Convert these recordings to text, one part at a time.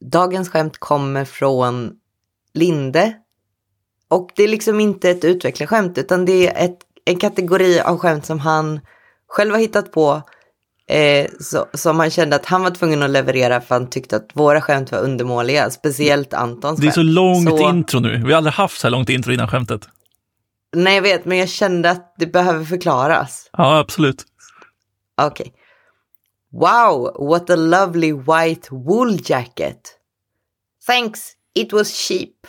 dagens skämt kommer från Linde. Och det är liksom inte ett utvecklarskämt utan det är ett, en kategori av skämt som han själv har hittat på. Eh, så, som han kände att han var tvungen att leverera för han tyckte att våra skämt var undermåliga. Speciellt Antons Det är så långt Så- intro nu. Vi har aldrig haft så här långt intro innan skämtet. Nej jag vet men jag kände att det behöver förklaras. Ja, absolut. Okej. Wow, what a lovely white wool jacket. Thanks, it was cheap.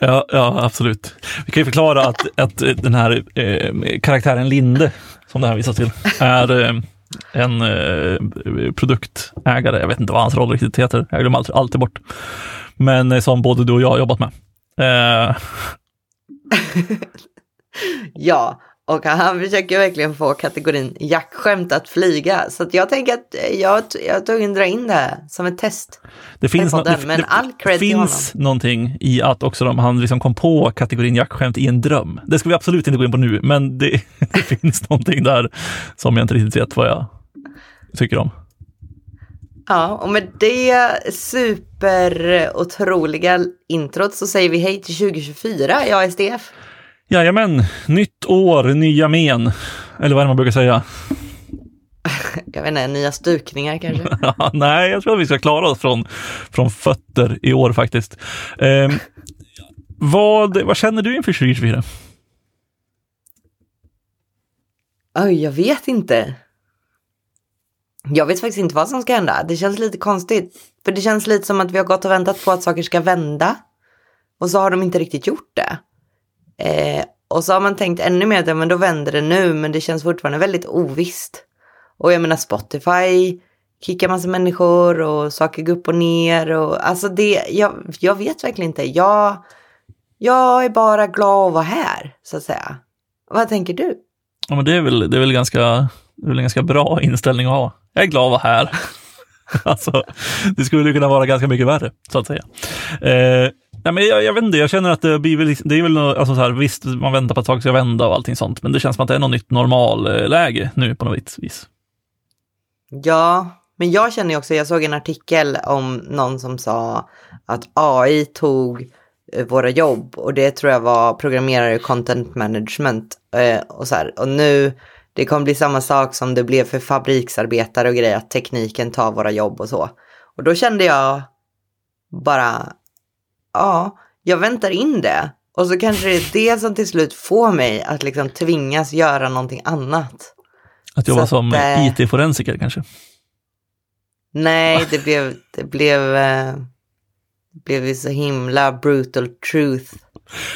Ja, ja, absolut. Vi kan ju förklara att, att den här eh, karaktären Linde, som det här visas till, är eh, en eh, produktägare. Jag vet inte vad hans roll riktigt heter. Jag glömmer alltid, alltid bort. Men eh, som både du och jag har jobbat med. Eh, Ja, och han försöker verkligen få kategorin jackskämt att flyga. Så att jag tänker att jag, jag tog dra in det här som ett test. det finns, nå- det, men det all cred finns någonting i att också de, han liksom kom på kategorin jackskämt i en dröm. Det ska vi absolut inte gå in på nu, men det, det finns någonting där som jag inte riktigt vet vad jag tycker om. Ja, och med det super otroliga introt så säger vi hej till 2024, jag är SDF. Jajamän, nytt år, nya men. Eller vad är det man brukar säga? Jag vet inte, nya stukningar kanske. Nej, jag tror att vi ska klara oss från, från fötter i år faktiskt. Eh, vad, vad känner du inför 2024? Oj, jag vet inte. Jag vet faktiskt inte vad som ska hända. Det känns lite konstigt. För det känns lite som att vi har gått och väntat på att saker ska vända. Och så har de inte riktigt gjort det. Eh, och så har man tänkt ännu mer att ja, men då vänder det nu. Men det känns fortfarande väldigt ovisst. Och jag menar Spotify kickar massa människor och saker går upp och ner. Och, alltså det, jag, jag vet verkligen inte. Jag, jag är bara glad att vara här, så att säga. Vad tänker du? Ja, men det är väl, det är väl ganska, det är väl en ganska bra inställning att ha. Jag är glad att vara här. alltså, det skulle kunna vara ganska mycket värre, så att säga. Eh, nej, men jag, jag vet inte, jag känner att det blir väl, liksom- det är väl alltså så här, visst, man väntar på att saker ska vända och allting sånt, men det känns som att det är något nytt normalläge nu på något vis. Ja, men jag känner också, jag såg en artikel om någon som sa att AI tog eh, våra jobb och det tror jag var programmerare i content management eh, och så här. Och nu, det kommer bli samma sak som det blev för fabriksarbetare och grejer, att tekniken tar våra jobb och så. Och då kände jag bara, ja, jag väntar in det. Och så kanske det är det som till slut får mig att liksom tvingas göra någonting annat. Att jobba Så som eh, IT-forensiker kanske. Nej, det blev, det blev, eh, det blev ju så himla brutal truth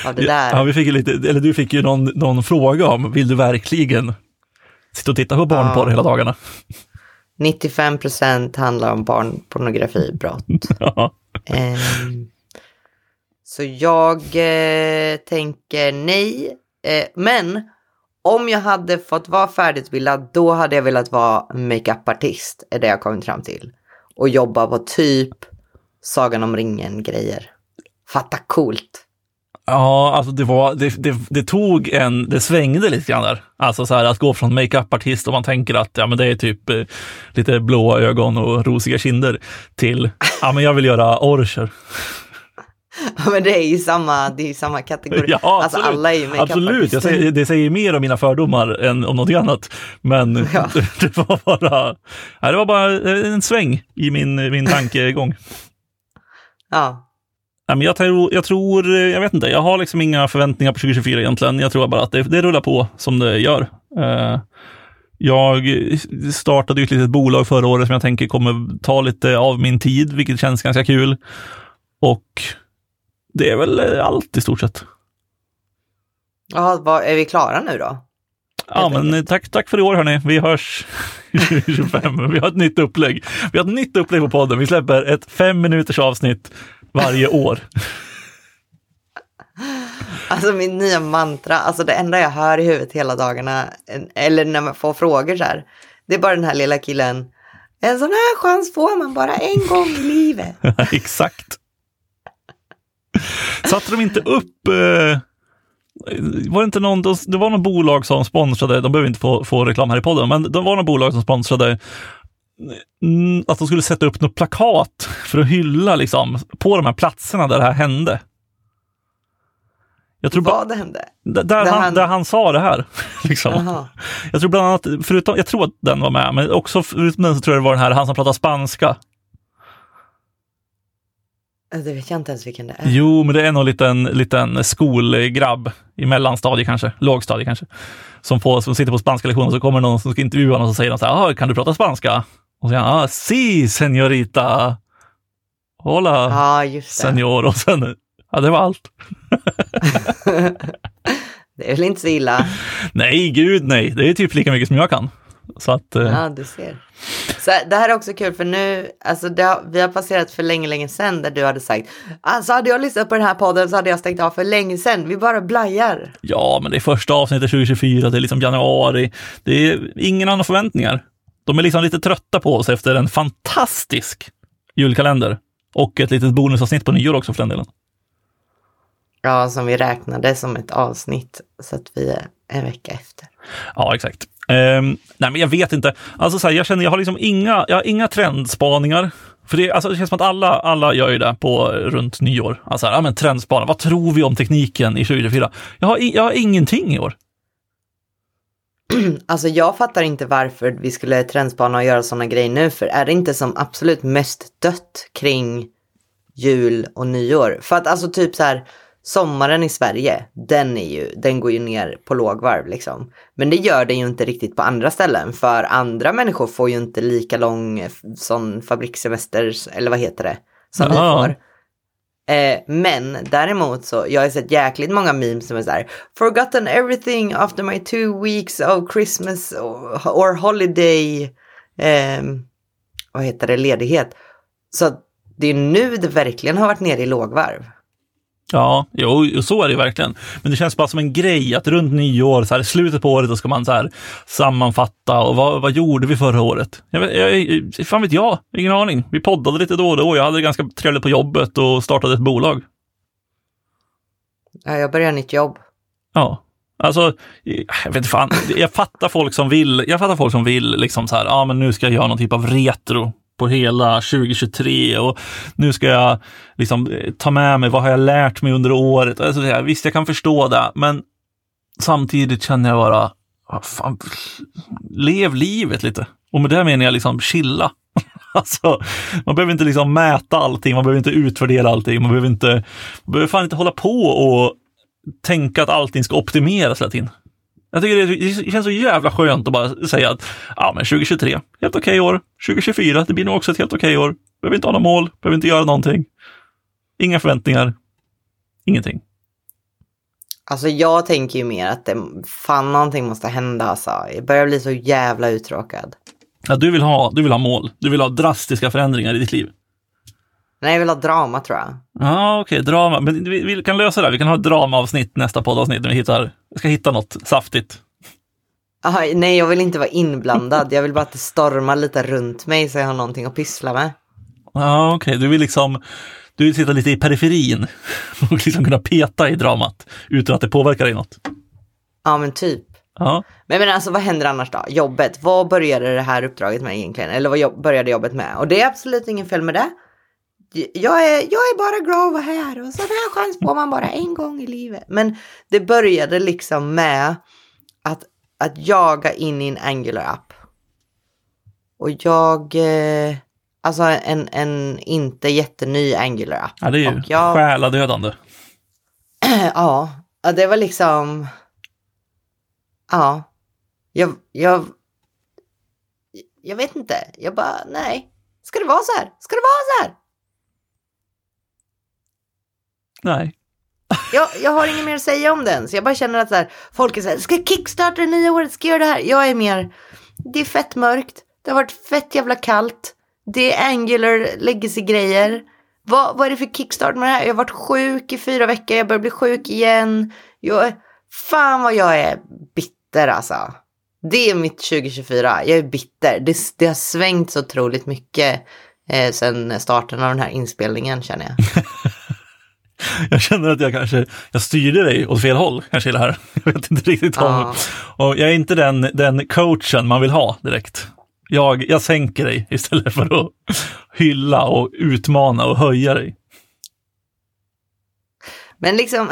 av det där. Ja, vi fick lite, eller du fick ju någon, någon fråga om, vill du verkligen sitta och titta på barnporr Ja. hela dagarna? 95 procent handlar om barnpornografibrott. Ja. Ehm, så jag eh, tänker nej. Eh, men om jag hade fått vara färdigutbildad, då hade jag velat vara makeupartist, är det jag kommit fram till. Och jobba på typ Sagan om ringen-grejer. Fatta coolt. Ja, alltså det, var, det, det, det tog en, det svängde lite grann där. Alltså så här att gå från makeupartist och man tänker att ja, men det är typ eh, lite blåa ögon och rosiga kinder till ja, men jag vill göra orcher. Ja, men det är ju samma, det är samma kategori. Ja, alltså absolut. alla är ju Absolut, jag säger, det säger mer om mina fördomar än om någonting annat. Men Ja. det, var bara, det var bara en sväng i min, min tankegång. Ja. Ja, men jag, tror, jag tror, jag vet inte, jag har liksom inga förväntningar på 2024 egentligen. Jag tror bara att det, det rullar på som det gör. Eh, jag startade ju ett litet bolag förra året som jag tänker kommer ta lite av min tid, vilket känns ganska kul. Och det är väl allt i stort sett. Ja, är vi klara nu då? Ja, men tack, tack för i år hörni. Vi hörs 2025. Vi har ett nytt upplägg. Vi har ett nytt upplägg på podden. Vi släpper ett fem minuters avsnitt varje år. Alltså min nya mantra, alltså det enda jag hör i huvudet hela dagarna, eller när man får frågor så här, det är bara den här lilla killen. En sån här chans får man bara en gång i livet. Exakt. Satte de inte upp, eh, var det inte någon, det var någon bolag som sponsrade, de behöver inte få, få reklam här i podden, men det var någon bolag som sponsrade mm, att de skulle sätta upp något plakat för att hylla liksom, på de här platserna där det här hände. Jag tror Vad hände? där, där, han, han- där han sa det här. Liksom. Jag tror bland annat, förutom, jag tror att den var med, men också förutom den så tror jag det var den här, han som pratar spanska. Det vet jag inte ens vilken det är. Jo, men det är någon liten, liten skolgrabb i mellanstadiet kanske, lågstadiet kanske, som, får, som sitter på spanska lektionen och så kommer någon som ska intervjua honom och så säger de så här, ah, kan du prata spanska? Och så säger han, ah, si, señorita. Hola, det. senor. Och sen, ja, det var allt. Det är väl inte så illa. Nej, gud nej, det är typ lika mycket som jag kan. Så att, eh, Ja, du ser. Så det här är också kul för nu, alltså har, vi har passerat för länge, länge sedan där du hade sagt, alltså hade jag lyssnat på den här podden så hade jag stängt av för länge sedan. Vi bara blajar. ja, men det är första avsnittet 2024, det är liksom januari. Det är ingen annan förväntningar. De är liksom lite trötta på oss efter en fantastisk julkalender. Och ett litet bonusavsnitt på nyår också för den delen. Ja, som vi räknade som ett avsnitt så att vi är en vecka efter. Ja, exakt. Um, nej, men jag vet inte. Alltså, så här, jag känner, jag har liksom inga, jag har inga trendspaningar. För det, alltså, det känns som att alla, alla gör ju det på runt nyår. Alltså, ja, men trendspaning. Vad tror vi om tekniken i 2024? Jag har, jag har ingenting i år. Alltså jag fattar inte varför vi skulle trendspana och göra sådana grejer nu, för är det inte som absolut mest dött kring jul och nyår? För att alltså typ så här, sommaren i Sverige, den är ju, den går ju ner på lågvarv liksom. Men det gör det ju inte riktigt på andra ställen, för andra människor får ju inte lika lång sån fabrikssemester, eller vad heter det, som vi får. Eh, men däremot så, jag har sett jäkligt många memes som är så här, forgotten everything after my two weeks of Christmas or, or holiday, eh, vad heter det, ledighet. Så det är nu det verkligen har varit nere i lågvarv. Ja, jo, så är det ju verkligen. Men det känns bara som en grej att runt nyår, så här, slutet på året, då ska man så här, sammanfatta och vad, vad gjorde vi förra året? Jag, jag, fan vet jag, ingen aning. Vi poddade lite då och då. Jag hade det ganska trevligt på jobbet och startade ett bolag. Ja, jag börjar nytt jobb. Ja, alltså, jag vet fan. Jag fattar folk som vill, jag fattar folk som vill liksom så här, ja men nu ska jag göra någon typ av retro på hela 2023 och nu ska jag liksom eh, ta med mig, vad har jag lärt mig under året? Alltså, visst, jag kan förstå det, men samtidigt känner jag bara, ah, fan, lev livet lite. Och med det menar jag liksom chilla. Alltså, man behöver inte liksom mäta allting, man behöver inte utvärdera allting, man behöver inte, man behöver fan inte hålla på och tänka att allting ska optimeras hela tiden. Jag tycker det, det känns så jävla skönt att bara säga att ja, men 2023, helt okej år. 2024, det blir nog också ett helt okej år. Behöver inte ha några mål, behöver inte göra någonting. Inga förväntningar, ingenting. Alltså jag tänker ju mer att det, fan någonting måste hända alltså. Jag börjar bli så jävla uttråkad. Ja, du, vill ha, du vill ha mål, du vill ha drastiska förändringar i ditt liv. Nej, jag vill ha drama tror jag. Ja, okej, drama. Men vi, vi kan lösa det. här. Vi kan ha ett dramaavsnitt nästa poddavsnitt när vi hittar, jag ska hitta något saftigt. Aha, nej, jag vill inte vara inblandad. Jag vill bara att det stormar lite runt mig så jag har någonting att pyssla med. Ja, okej, du vill liksom, du vill sitta lite i periferin och liksom kunna peta i dramat utan att det påverkar dig något. Ja, men typ. Ja, Men, men alltså vad händer annars då? Jobbet, vad började det här uppdraget med egentligen? Eller vad jobb, började jobbet med? Och det är absolut ingen fel med det. Jag är, jag är bara glad att vara här och sån här chans får man bara en gång i livet. Men det började liksom med att, att jaga in i en Angular-app. Och jag, eh, alltså en, en inte jätteny Angular-app. ja det är ju jag- själadödande. Ja, ja, det var liksom... Ja, jag, jag... Jag vet inte. Jag bara, nej. Ska det vara så här? Ska det vara så här? Nej. Jag, jag har inget mer att säga om den. Så jag bara känner att så här, folk är så här, ska kickstarta det nya året, ska göra det här? Jag är mer, det är fett mörkt. Det har varit fett jävla kallt. Det är Angular legacy-grejer. Vad, vad är det för kickstart med det här? Jag har varit sjuk i fyra veckor, jag börjar bli sjuk igen. Jag, fan vad jag är bitter alltså. Det är mitt 2024, jag är bitter. Det, det har svängt så otroligt mycket eh, sen starten av den här inspelningen känner jag. Jag känner att jag kanske, jag styrde dig åt fel håll kanske i det här. Jag vet inte riktigt om, Ja. och jag är inte den, den coachen man vill ha direkt Jag, jag sänker dig istället för att hylla och utmana och höja dig. Men liksom,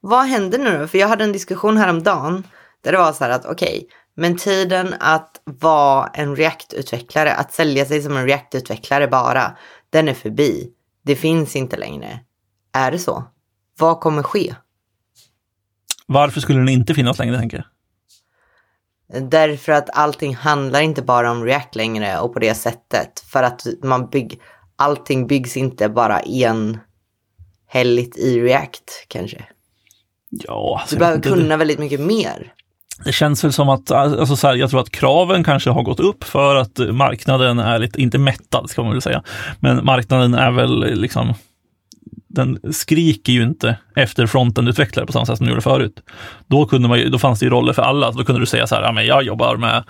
vad händer nu då? För jag hade en diskussion häromdagen där det var så här att okej, okay, men tiden att vara en React-utvecklare, att sälja sig som en React-utvecklare bara, den är förbi. Det finns inte längre. Är det så? Vad kommer ske? Varför skulle den inte finnas längre, tänker jag? Därför att allting handlar inte bara om React längre och på det sättet. För att man bygg, allting byggs inte bara enhälligt i React kanske. Ja, alltså, du behöver kunna väldigt mycket mer. Det känns väl som att, alltså så här, jag tror att kraven kanske har gått upp för att marknaden är lite, inte mättad ska man väl säga, men marknaden är väl liksom den skriker ju inte efter fronten-utvecklare på samma sätt som den gjorde förut. Då, kunde man, då fanns det ju roller för alla. Då kunde du säga så här, ja, men jag jobbar med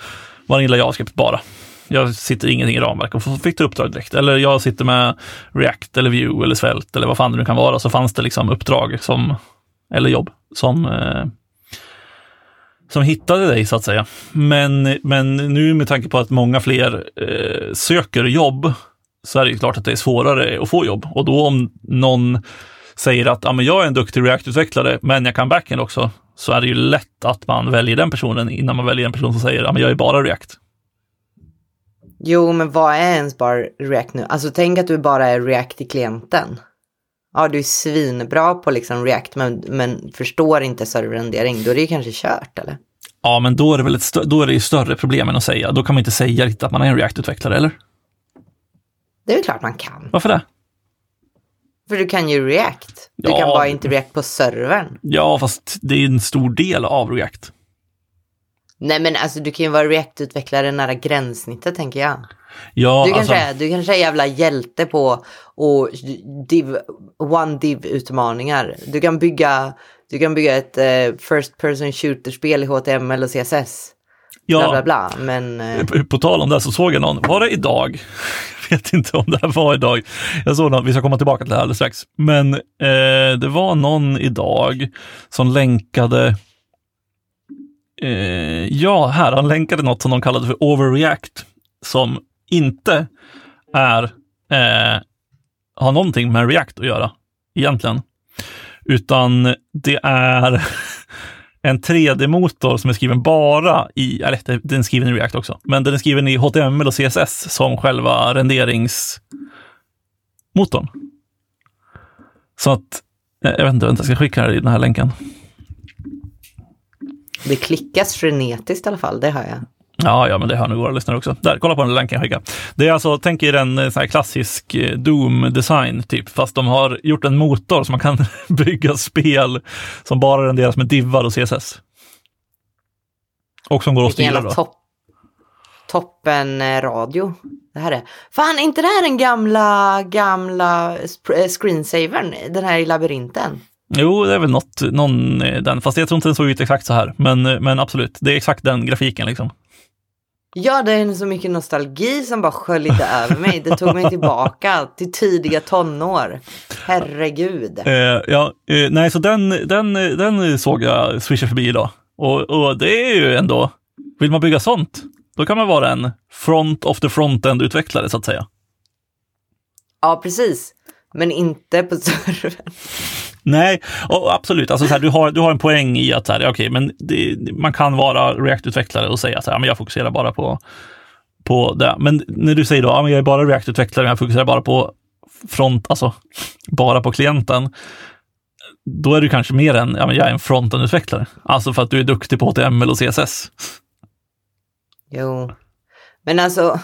Vanilla JavaScript bara. Jag sitter ingenting i ramverk och fick du uppdrag direkt. Eller jag sitter med React eller Vue eller Svält eller vad fan det nu kan vara. Så fanns det liksom uppdrag som, eller jobb som eh, som hittade dig så att säga. Men, men nu med tanke på att många fler eh, söker jobb så är det ju klart att det är svårare att få jobb. Och då om någon säger att ja, men jag är en duktig React-utvecklare, men jag kan backend också, så är det ju lätt att man väljer den personen innan man väljer en person som säger att ja, jag är bara React. Jo, men vad är ens bara React nu? Alltså tänk att du bara är React i klienten. Ja, du är svinbra på liksom React, men, men förstår inte serverrendering, då är det ju kanske kört, eller? Ja, men då är det väl ett då är det ju större problem än att säga. Då kan man inte säga riktigt att man är en React-utvecklare, eller? Det är väl klart man kan. Varför det? För du kan ju React. Du ja. kan bara inte React på servern. Ja, fast det är en stor del av React. Nej, men alltså du kan ju vara React-utvecklare nära gränssnittet, tänker jag. Ja, du, kanske alltså... du kanske är jävla hjälte på och div, one div-utmaningar. Du kan bygga, du kan bygga ett uh, first person shooter-spel i HTML och CSS. Ja, bla, bla, bla. Men, uh... på tal om det så såg jag någon, var det idag? Vet inte om det här var idag. Jag såg någon, vi ska komma tillbaka till det här alldeles strax. Men eh, det var någon idag som länkade eh, Ja, här, han länkade något som de kallade för overreact, som inte är, eh, har någonting med React att göra egentligen. Utan det är en 3D-motor som är skriven bara i, eller den är skriven i React också, men den är skriven i HTML och CSS som själva renderingsmotorn. Så att, eh, jag vet inte, jag ska skicka i den här länken. Det klickas frenetiskt i alla fall, det hör jag. Ja, ja, men det hör nog våra lyssnare också. Där, kolla på den länken jag skickar. Det är alltså, tänk er en eh, sån här klassisk eh, Doom-design, typ, fast de har gjort en motor så man kan bygga spel som bara renderas med divar och CSS. Och som går att styra då. Topp, toppen eh, radio. Det här är. Fan, är inte det här den gamla, gamla screensavern, den här i labyrinten? Jo, det är väl något, någon den, fast jag tror inte den såg ut exakt så här. Men, men absolut, det är exakt den grafiken liksom. Ja, det är så mycket nostalgi som bara sköljde över mig. Det tog mig tillbaka till tidiga tonår. Herregud. Eh, ja, eh, nej, så den, den, den såg jag swisha förbi idag. Och, och det är ju ändå, vill man bygga sånt, då kan man vara en front of the front-end-utvecklare så att säga. Ja, precis. Men inte på servern. Nej, och absolut. Alltså, så här, du, har, du har en poäng i att så här, okay, men det, man kan vara React-utvecklare och säga att jag fokuserar bara på, på det. Men när du säger då, ja, jag är bara React-utvecklare, jag fokuserar bara på front, alltså bara på klienten. Då är du kanske mer än, ja, men jag är en frontend-utvecklare. Alltså för att du är duktig på HTML och CSS. Jo, men alltså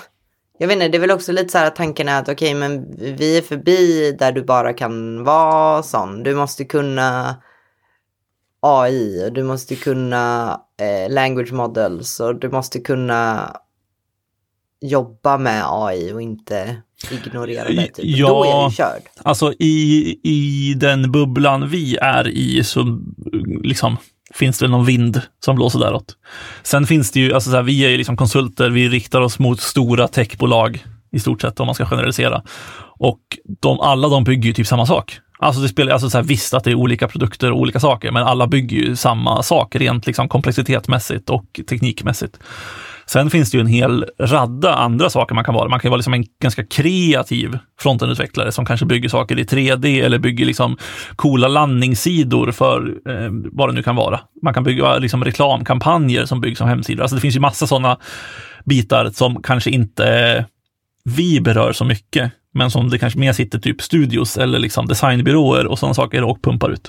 jag vet inte, det är väl också lite så här att tanken är att okej, okay, men vi är förbi där du bara kan vara sån. Du måste kunna AI och du måste kunna eh, language models och du måste kunna jobba med AI och inte ignorera det. Typ. Ja, Då är du körd. Alltså i, i den bubblan vi är i så liksom finns det någon vind som blåser däråt. Sen finns det ju, alltså så här, vi är ju liksom konsulter, vi riktar oss mot stora techbolag i stort sett om man ska generalisera. Och de, alla de bygger ju typ samma sak. Alltså det spelar, alltså så här, visst att det är olika produkter och olika saker, men alla bygger ju samma sak rent liksom komplexitetmässigt och teknikmässigt. Sen finns det ju en hel radda andra saker man kan vara. Man kan vara liksom en ganska kreativ frontendutvecklare som kanske bygger saker i 3D eller bygger liksom coola landningssidor för eh, vad det nu kan vara. Man kan bygga liksom reklamkampanjer som byggs som hemsidor. Alltså det finns ju massa sådana bitar som kanske inte eh, vi berör så mycket, men som det kanske mer sitter typ studios eller liksom designbyråer och sådana saker och pumpar ut.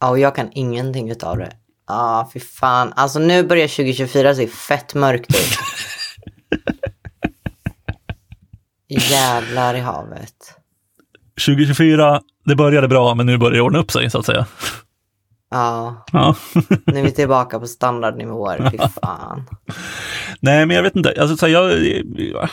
Ja, och jag kan ingenting utav det. Ja, ah, fy fan. Alltså nu börjar 2024 se fett mörkt ut. Jävlar i havet. 2024, det började bra, men nu börjar det ordna upp sig så att säga. Ja, ja. nu är vi tillbaka på standardnivåer, fy fan. Nej, men jag vet inte. Alltså, jag, jag,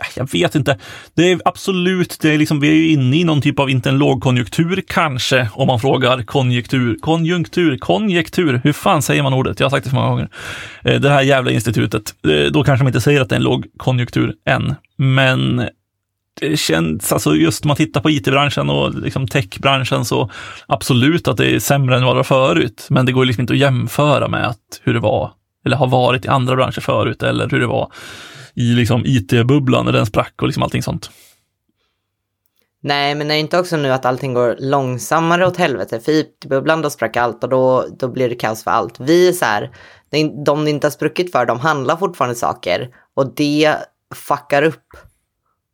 Äh, jag vet inte. Det är absolut, det är liksom, vi är ju inne i någon typ av, inte en lågkonjunktur kanske, om man frågar konjunktur, konjunktur, konjektur, hur fan säger man ordet? Jag har sagt det så många gånger. Eh, det här jävla institutet, eh, då kanske man inte säger att det är en lågkonjunktur än, men det känns, alltså just om man tittar på it-branschen och liksom techbranschen så absolut att det är sämre än vad det var förut. Men det går liksom inte att jämföra med att hur det var eller har varit i andra branscher förut eller hur det var i liksom it-bubblan när den sprack och liksom allting sånt. Nej, men är det inte också nu att allting går långsammare åt helvete? För it-bubblan då sprack allt och då, då blir det kaos för allt. Vi är så här, de det inte har spruckit för, de handlar fortfarande saker och det fuckar upp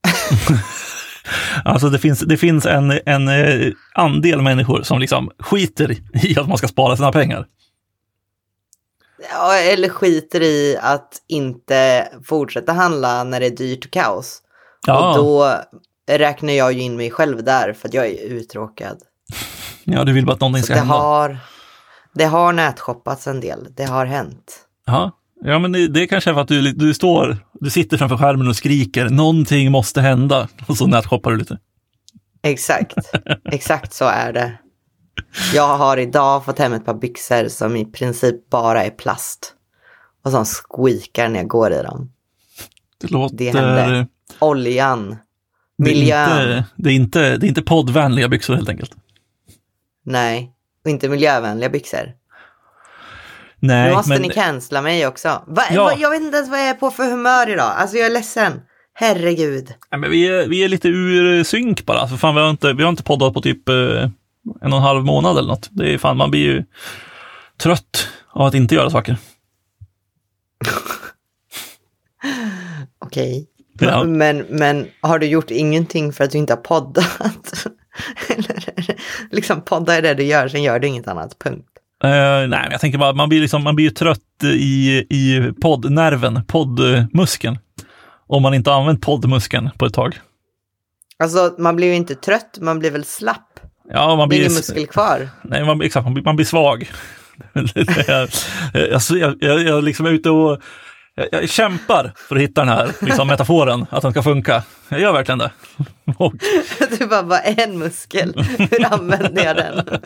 alltså det finns, det finns en, en eh, andel människor som liksom skiter i att man ska spara sina pengar. Ja, eller skiter i att inte fortsätta handla när det är dyrt och kaos. Ja. Och då räknar jag ju in mig själv där för att jag är uttråkad. Ja, du vill bara att någonting ska det hända. Har, det har nätshoppats en del, det har hänt. Ja, Ja, men det, det kanske är för att du, du står, du sitter framför skärmen och skriker någonting måste hända och så nätshoppar du lite. Exakt, exakt så är det. Jag har idag fått hem ett par byxor som i princip bara är plast. Och som squeakar när jag går i dem. Det låter... Det hände. Oljan. Miljön. Det är, inte, det, är inte, det är inte poddvänliga byxor helt enkelt. Nej, och inte miljövänliga byxor. Nej, nu måste men... ni cancella mig också. Va, ja. va, jag vet inte ens vad jag är på för humör idag. Alltså jag är ledsen. Herregud. Ja, men vi, är, vi är lite ur synk bara. För fan, vi, har inte, vi har inte poddat på typ eh, en och en halv månad eller något. Det är fan, man blir ju trött av att inte göra saker. Okej. Okay. Ja. Men, men har du gjort ingenting för att du inte har poddat? Eller liksom podda är det du gör, sen gör du inget annat, punkt. Uh, nej, jag tänker bara, man blir, liksom, man blir ju trött i, i poddnerven, poddmuskeln. Om man inte har använt poddmuskeln på ett tag. Alltså, man blir ju inte trött, man blir väl slapp. Ja, man blir... Det är ingen muskel kvar. Nej, man, exakt, man blir, man blir svag. jag, jag, jag, jag liksom är ute och jag, jag, kämpar för att hitta den här liksom, metaforen, att den ska funka. Jag gör verkligen det. Och... Du bara, bara en muskel, hur använder jag den?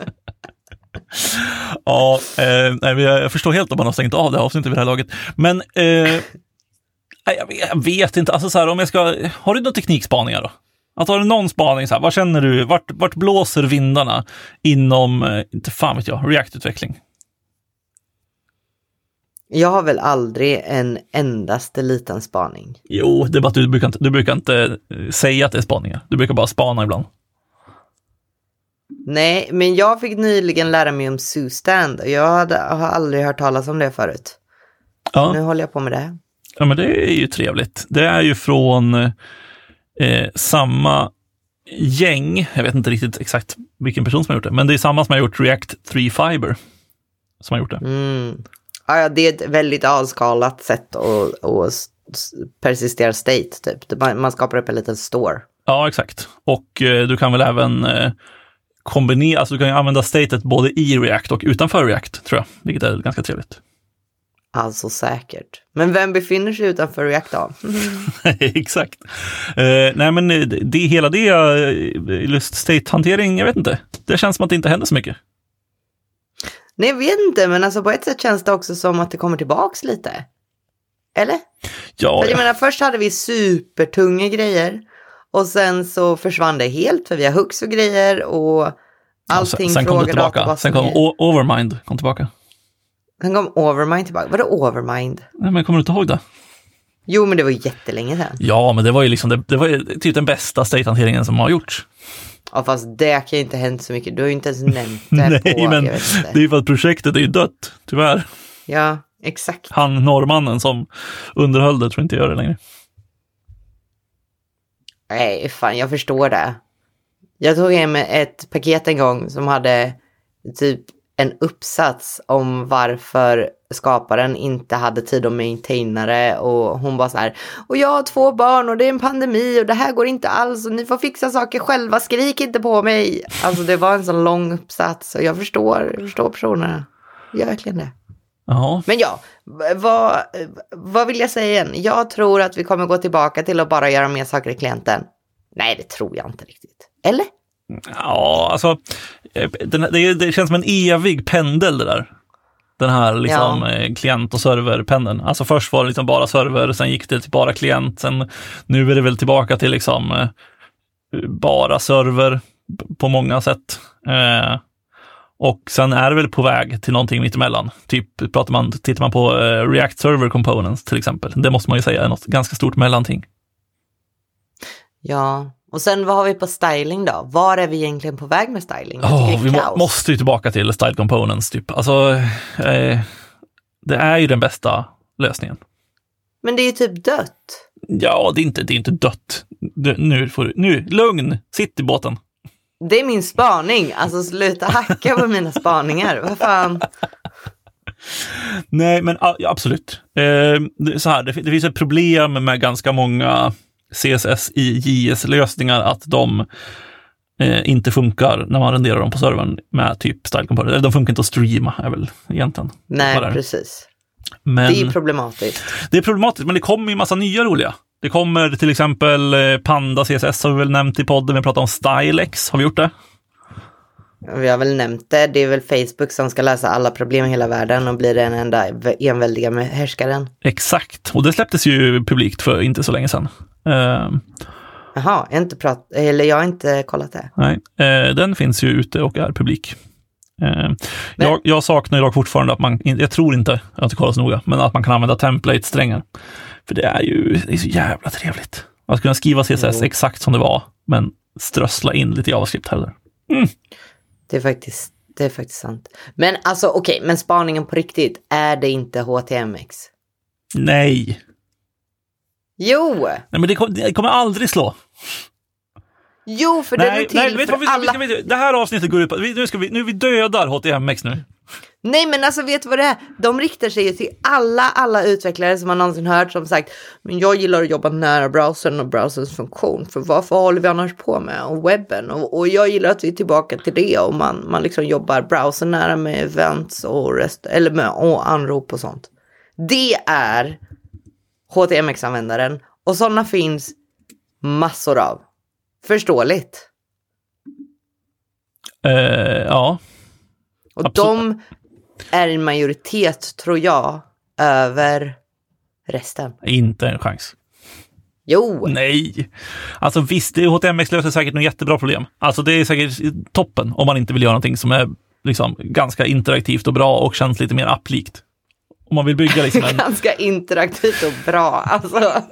ja, eh, nej, jag förstår helt om man har stängt av det här avsnittet vid det här laget. Men eh, jag, vet, jag, vet, inte, alltså så här, om jag ska, har du några teknikspaningar då? Alltså har du någon spaning, så här, vad känner du, vart, vart blåser vindarna inom, eh, inte fan vet jag, React-utveckling? Jag har väl aldrig en endaste liten spaning. Jo, det är bara att du brukar inte, du brukar inte eh, säga att det är spaningar. Du brukar bara spana ibland. Nej, men jag fick nyligen lära mig om Sue-stand och jag hade, har aldrig hört talas om det förut. Ja. Nu håller jag på med det. Ja, men det är ju trevligt. Det är ju från eh, samma gäng, jag vet inte riktigt exakt vilken person som har gjort det, men det är samma som har gjort React 3 Fiber. Som har gjort det. Mm. Ja, det är ett väldigt avskalat sätt att, att persistera state, typ. Man skapar upp en liten store. Ja, exakt. Och eh, du kan väl även eh, kombinera, alltså du kan använda statet både i React och utanför React, tror jag, vilket är ganska trevligt. Alltså säkert. Men vem befinner sig utanför React då? Exakt. Uh, nej, men det, det, hela det, uh, just state-hantering, jag vet inte. Det känns som att det inte händer så mycket. Nej, jag vet inte, men alltså på ett sätt känns det också som att det kommer tillbaks lite. Eller? Ja. För jag menar, först hade vi supertunga grejer och sen så försvann det helt för vi har hooks och grejer och allting ja, sen, sen kom det tillbaka. Sen kom Overmind kom tillbaka. Sen kom Overmind tillbaka. Vadå Overmind? Nej, men kommer du inte ihåg det? Jo, men det var jättelänge sedan. Ja, men det var ju liksom det, det var ju typ den bästa state-hanteringen som har gjorts. Ja, fast det kan ju inte hänt så mycket. Du har ju inte ens nämnt det Nej, på, men det är ju för att projektet är ju dött, tyvärr. Ja, exakt. Han norrmannen som underhöll det tror jag inte gör det längre. Nej, fan, jag förstår det. Jag tog hem ett paket en gång som hade typ en uppsats om varför skaparen inte hade tid att maintaina det och hon bara så här och jag har två barn och det är en pandemi och det här går inte alls och ni får fixa saker själva, skrik inte på mig. Alltså det var en sån lång uppsats och jag förstår, jag förstår personerna. Gör verkligen det. Ja, Men ja, vad, vad vill jag säga igen? Jag tror att vi kommer gå tillbaka till att bara göra mer saker i klienten. Nej, det tror jag inte riktigt. Eller? Ja alltså eh, det, det känns som en evig pendel det där. Den här liksom, Ja. eh, klient och serverpendeln. Alltså först var det liksom bara server, sen gick det till bara klient, sen nu är det väl tillbaka till liksom eh, bara server på många sätt. Eh, och sen är det väl på väg till någonting mittemellan. Typ pratar man, tittar man på eh, React Server Components till exempel. Det måste man ju säga är något ganska stort mellanting. Ja, och sen vad har vi på styling då? Var är vi egentligen på väg med styling? Det vi må, måste ju tillbaka till Style Components. Typ. Alltså, eh, det är ju den bästa lösningen. Men det är ju typ dött. Ja, det är inte, det är inte dött. Du, nu, får du, nu, lugn, sitt i båten. Det är min spaning. Alltså sluta hacka på mina spaningar. Vad fan. Nej, men ja, absolut. Eh, så här, det, det finns ett problem med ganska många CSS i JS-lösningar att de eh, inte funkar när man renderar dem på servern med typ Style Component. Eller de funkar inte att streama, är väl egentligen. Nej, det precis. Men... Det är problematiskt. Det är problematiskt, men det kommer ju massa nya roliga. Det kommer till exempel eh, Panda CSS har vi väl nämnt i podden. Vi pratar om Stylex. Har vi gjort det? Vi har väl nämnt det. Det är väl Facebook som ska lösa alla problem i hela världen och bli den enda enväldiga härskaren. Exakt. Och det släpptes ju publikt för inte så länge sedan. Eh, Jaha, har inte prat eller jag har inte kollat det. nej, eh, den finns ju ute och är publik. Eh, jag, jag saknar dock fortfarande att man, jag tror inte, inte kollat så noga, men att man kan använda template-strängar. För det är ju det är så jävla trevligt. Att kunna skriva CSS Jo. exakt som det var, men strössla in lite JavaScript här och där. Det är faktiskt, det är faktiskt sant. Men alltså okej, men spaningen på riktigt, är det inte HTMX? Nej, Jo! Nej, men det, kom, det kommer aldrig slå. Jo, för den är Nej, till nej för alla. vi, det här avsnittet går ut på, vi, nu, ska vi, nu vi dödar HTMX nu. Nej, men alltså vet du vad det är? De riktar sig ju till alla, alla utvecklare som man någonsin hört som sagt, men jag gillar att jobba nära browsern och browserns funktion, för varför håller vi annars på med? Och webben, och, och jag gillar att vi är tillbaka till det och man, man liksom jobbar browsern nära med events och rest, eller med och anrop och sånt. Det är HTMX-användaren och sådana finns massor av. Förståeligt. Uh, ja, och Absolut. de är en majoritet, tror jag, över resten. inte en chans. Jo, Nej. Alltså visst, HTMX löser säkert något jättebra problem. Alltså det är säkert toppen om man inte vill göra någonting som är liksom ganska interaktivt och bra och känns lite mer applikt. Om man vill bygga liksom en... ganska interaktivt och bra. Alltså,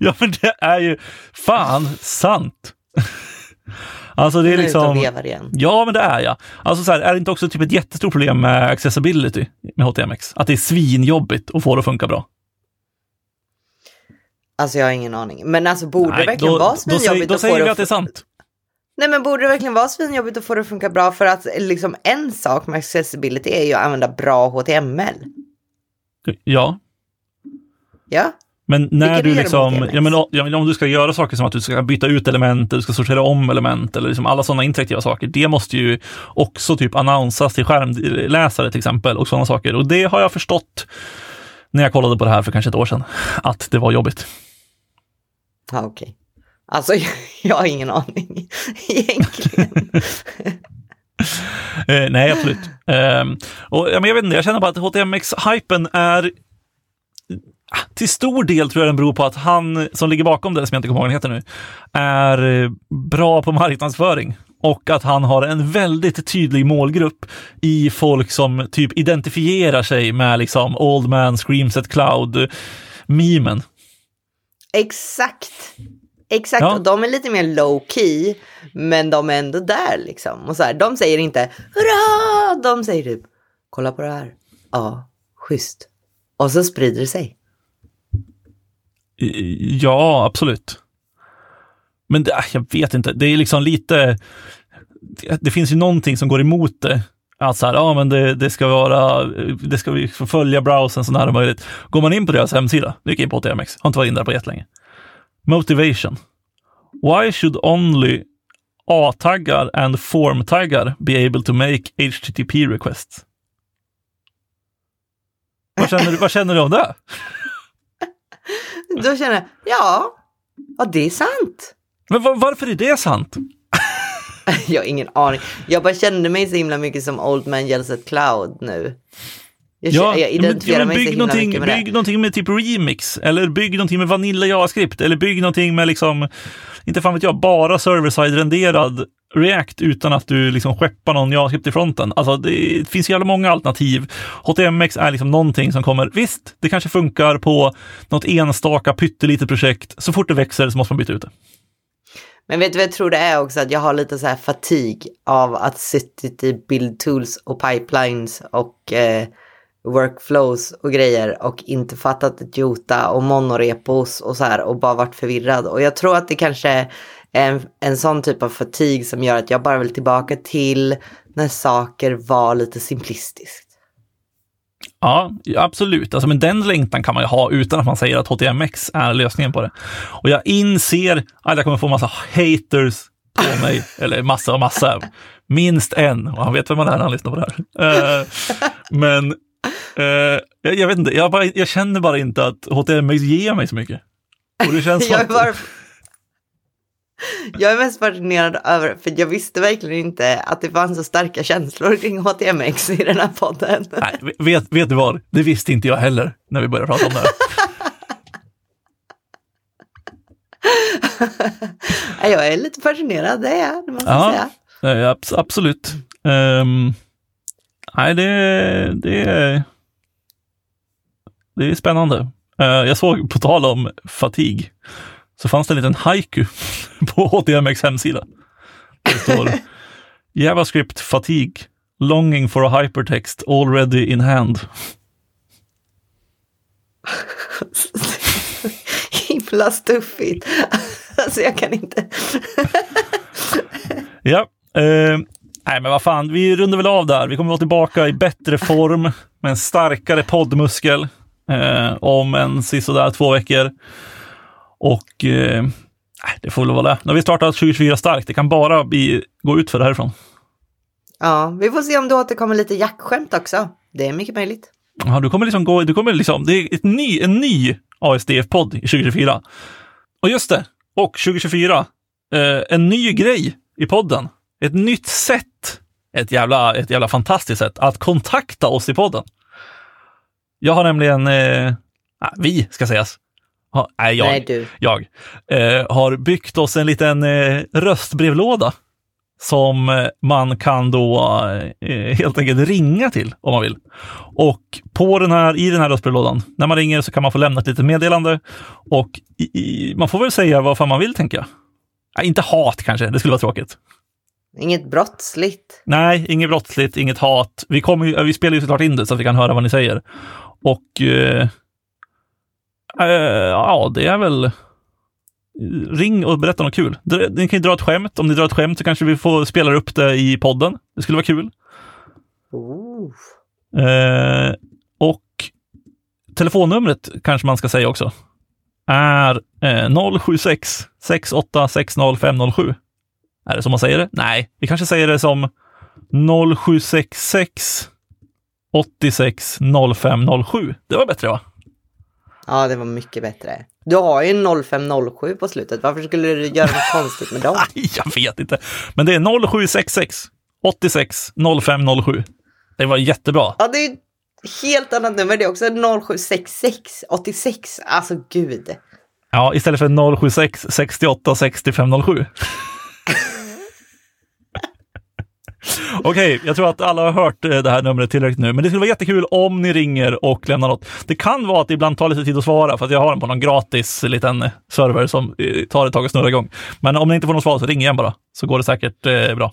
ja, men det är ju fan sant. Alltså det är är ute och liksom... igen. Ja, men det är jag. Alltså så här, är det inte också typ ett jättestort problem med accessibility med HTMX? Att det är svinjobbigt att få det att funka bra. Alltså jag har ingen aning. Men alltså borde det verkligen då, vara då, säger, svinjobbigt då att få säger det vi att det är sant. Nej men borde det verkligen vara svinjobbigt att få det att funka bra? För att liksom en sak med accessibility är ju att använda bra HTML. Ja, Ja, men när du liksom, ja, men, ja, men om du ska göra saker som att du ska byta ut element, eller du ska sortera om element, eller liksom alla sådana interaktiva saker, det måste ju också typ annonsas till skärmläsare till exempel, och sådana saker. Och det har jag förstått när jag kollade på det här för kanske ett år sedan, att det var jobbigt. ja okej. Alltså jag har ingen aning egentligen. Eh, nej, absolut. Eh, och, ja, men jag vet inte, jag känner bara att HTMX-hypen är till stor del tror jag den beror på att han som ligger bakom det, som jag inte kommer ihåg vad heter nu, är eh, bra på marknadsföring och att han har en väldigt tydlig målgrupp i folk som typ identifierar sig med liksom Old Man Screams at Cloud-memen. Exakt. Exakt, Ja. och de är lite mer low key, men de är ändå där liksom. Och så här, de säger inte hurra, de säger typ kolla på det här. Ja, schysst. Och så sprider det sig. Ja, absolut. Men det, ah, jag vet inte, det är liksom lite, det, det finns ju någonting som går emot det. Att så här, ja men det, det ska vara, det ska vi följa browsern så nära möjligt. Går man in på deras hemsida, nu gick jag in på TMX, har inte varit in där på jättelänge. Motivation. Why should only A-taggar and form-taggar be able to make HTTP requests? Vad känner, du, vad känner du om det? Då känner jag, ja, ja det är sant. Men var, varför är det sant? Jag har ingen aning. Jag bara kände mig så himla mycket som Old Man Yells at Cloud nu. Jag, Ja, jag identifierar men, mig så bygg, himla någonting, mycket med bygg det. någonting med typ remix, eller bygg någonting med Vanilla JavaScript, eller bygg någonting med liksom, inte fan vet jag, bara server-side-renderad React utan att du liksom skeppar någon JavaScript i fronten. Alltså det finns jävla många alternativ. HTMX är liksom någonting som kommer, visst, det kanske funkar på något enstaka pyttelitet projekt. Så fort det växer så måste man byta ut det. Men vet du vad jag tror det är också? Att jag har lite så här fatig av att suttit i build tools och pipelines och eh, workflows och grejer och inte fattat ett jota och monorepos och så här och bara varit förvirrad. Och jag tror att det kanske en, en sån typ av fatig som gör att jag bara vill tillbaka till när saker var lite simplistiskt. Ja, absolut. Alltså, men den längtan kan man ju ha utan att man säger att HTMX är lösningen på det. Och jag inser att jag kommer få massa haters på mig, eller massa och massa. Minst en, och han vet vem man är när han lyssnar på det här. Eh, men eh, jag, jag vet inte, jag, bara, jag känner bara inte att HTMX ger mig så mycket. Och det känns Jag att. Jag är mest fascinerad över, för jag visste verkligen inte att det fanns så starka känslor kring HTMX i den här podden. nej, vet, vet du vad? Det visste inte jag heller när vi började prata om det här. Jag är lite fascinerad, det är jag, det måste jag Ja. säga. Abs- absolut. Ehm, nej, det, det, är- det är spännande. Eh, jag såg, på tal om fatig, så fanns det en liten haiku på HTMX hemsida. Det står JavaScript fatigue, longing for a hypertext already in hand. Himla stuffigt. Alltså jag kan inte. Ja, eh, nej men vad fan, vi rundar väl av där. Vi kommer vara tillbaka i bättre form med en starkare poddmuskel eh, om en sisådär två veckor. Och eh, det får väl vara det. Nu har vi startat 2024 starkt. Det kan bara bli, gå ut för det härifrån. Ja, vi får se om det återkommer lite jackskämt också. Det är mycket möjligt. Ja, du kommer liksom gå, du kommer liksom, det är ett ny, en ny ASDF-podd i 2024. Och just det, och 2024, eh, en ny grej i podden. Ett nytt sätt, ett jävla, ett jävla fantastiskt sätt att kontakta oss i podden. Jag har nämligen, eh, vi ska sägas, ha, nej, jag, Nej, du. jag eh, har byggt oss en liten eh, röstbrevlåda som eh, man kan då eh, helt enkelt ringa till om man vill. Och på den här, i den här röstbrevlådan, när man ringer så kan man få lämna ett litet meddelande och i, i, man får väl säga vad fan man vill tänker jag. Nej, inte hat kanske, det skulle vara tråkigt. Inget brottsligt. Nej, inget brottsligt, inget hat. Vi, kommer vi spelar ju såklart in det så att vi kan höra vad ni säger. Och eh, eh, ja, det är väl ring och berätta något kul. Ni kan ju dra ett skämt. Om ni drar ett skämt så kanske vi får spela upp det i podden. Det skulle vara kul. Eh, och telefonnumret kanske man ska säga också. Är eh, 076 6860 507. Är det som man säger det? Nej, vi kanske säger det som 0766 86 0507. Det var bättre va? Ja, det var mycket bättre. Du har ju 0507 på slutet. Varför skulle du göra något konstigt med dem? Jag vet inte. Men det är 0766 86 0507. Det var jättebra. Ja, det är ett helt annat nummer. Det är också 0766 86. Alltså gud. Ja, istället för 076 68 6507. Okej, jag tror att alla har hört eh, det här numret tillräckligt nu, men det skulle vara jättekul om ni ringer och lämnar något. Det kan vara att det ibland tar lite tid att svara för att jag har den på någon gratis liten server som eh, tar ett tag att snurra igång. Men om ni inte får något svar så ring igen bara, så går det säkert eh, bra.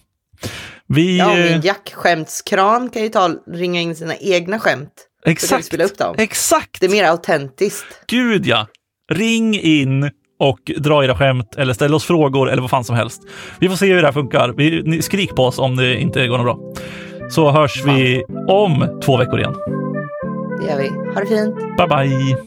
Vi... Ja, eh, min jackskämtskran kan ju ta, ringa in sina egna skämt. Exakt, spela upp dem. exakt! Det är mer autentiskt. Gud ja! Ring in och dra era skämt eller ställa oss frågor eller vad fan som helst. Vi får se hur det här funkar. Vi, ni, skrik på oss om det inte går något bra. Så hörs fan. vi om två veckor igen. Det gör vi. Ha det fint. Bye, bye.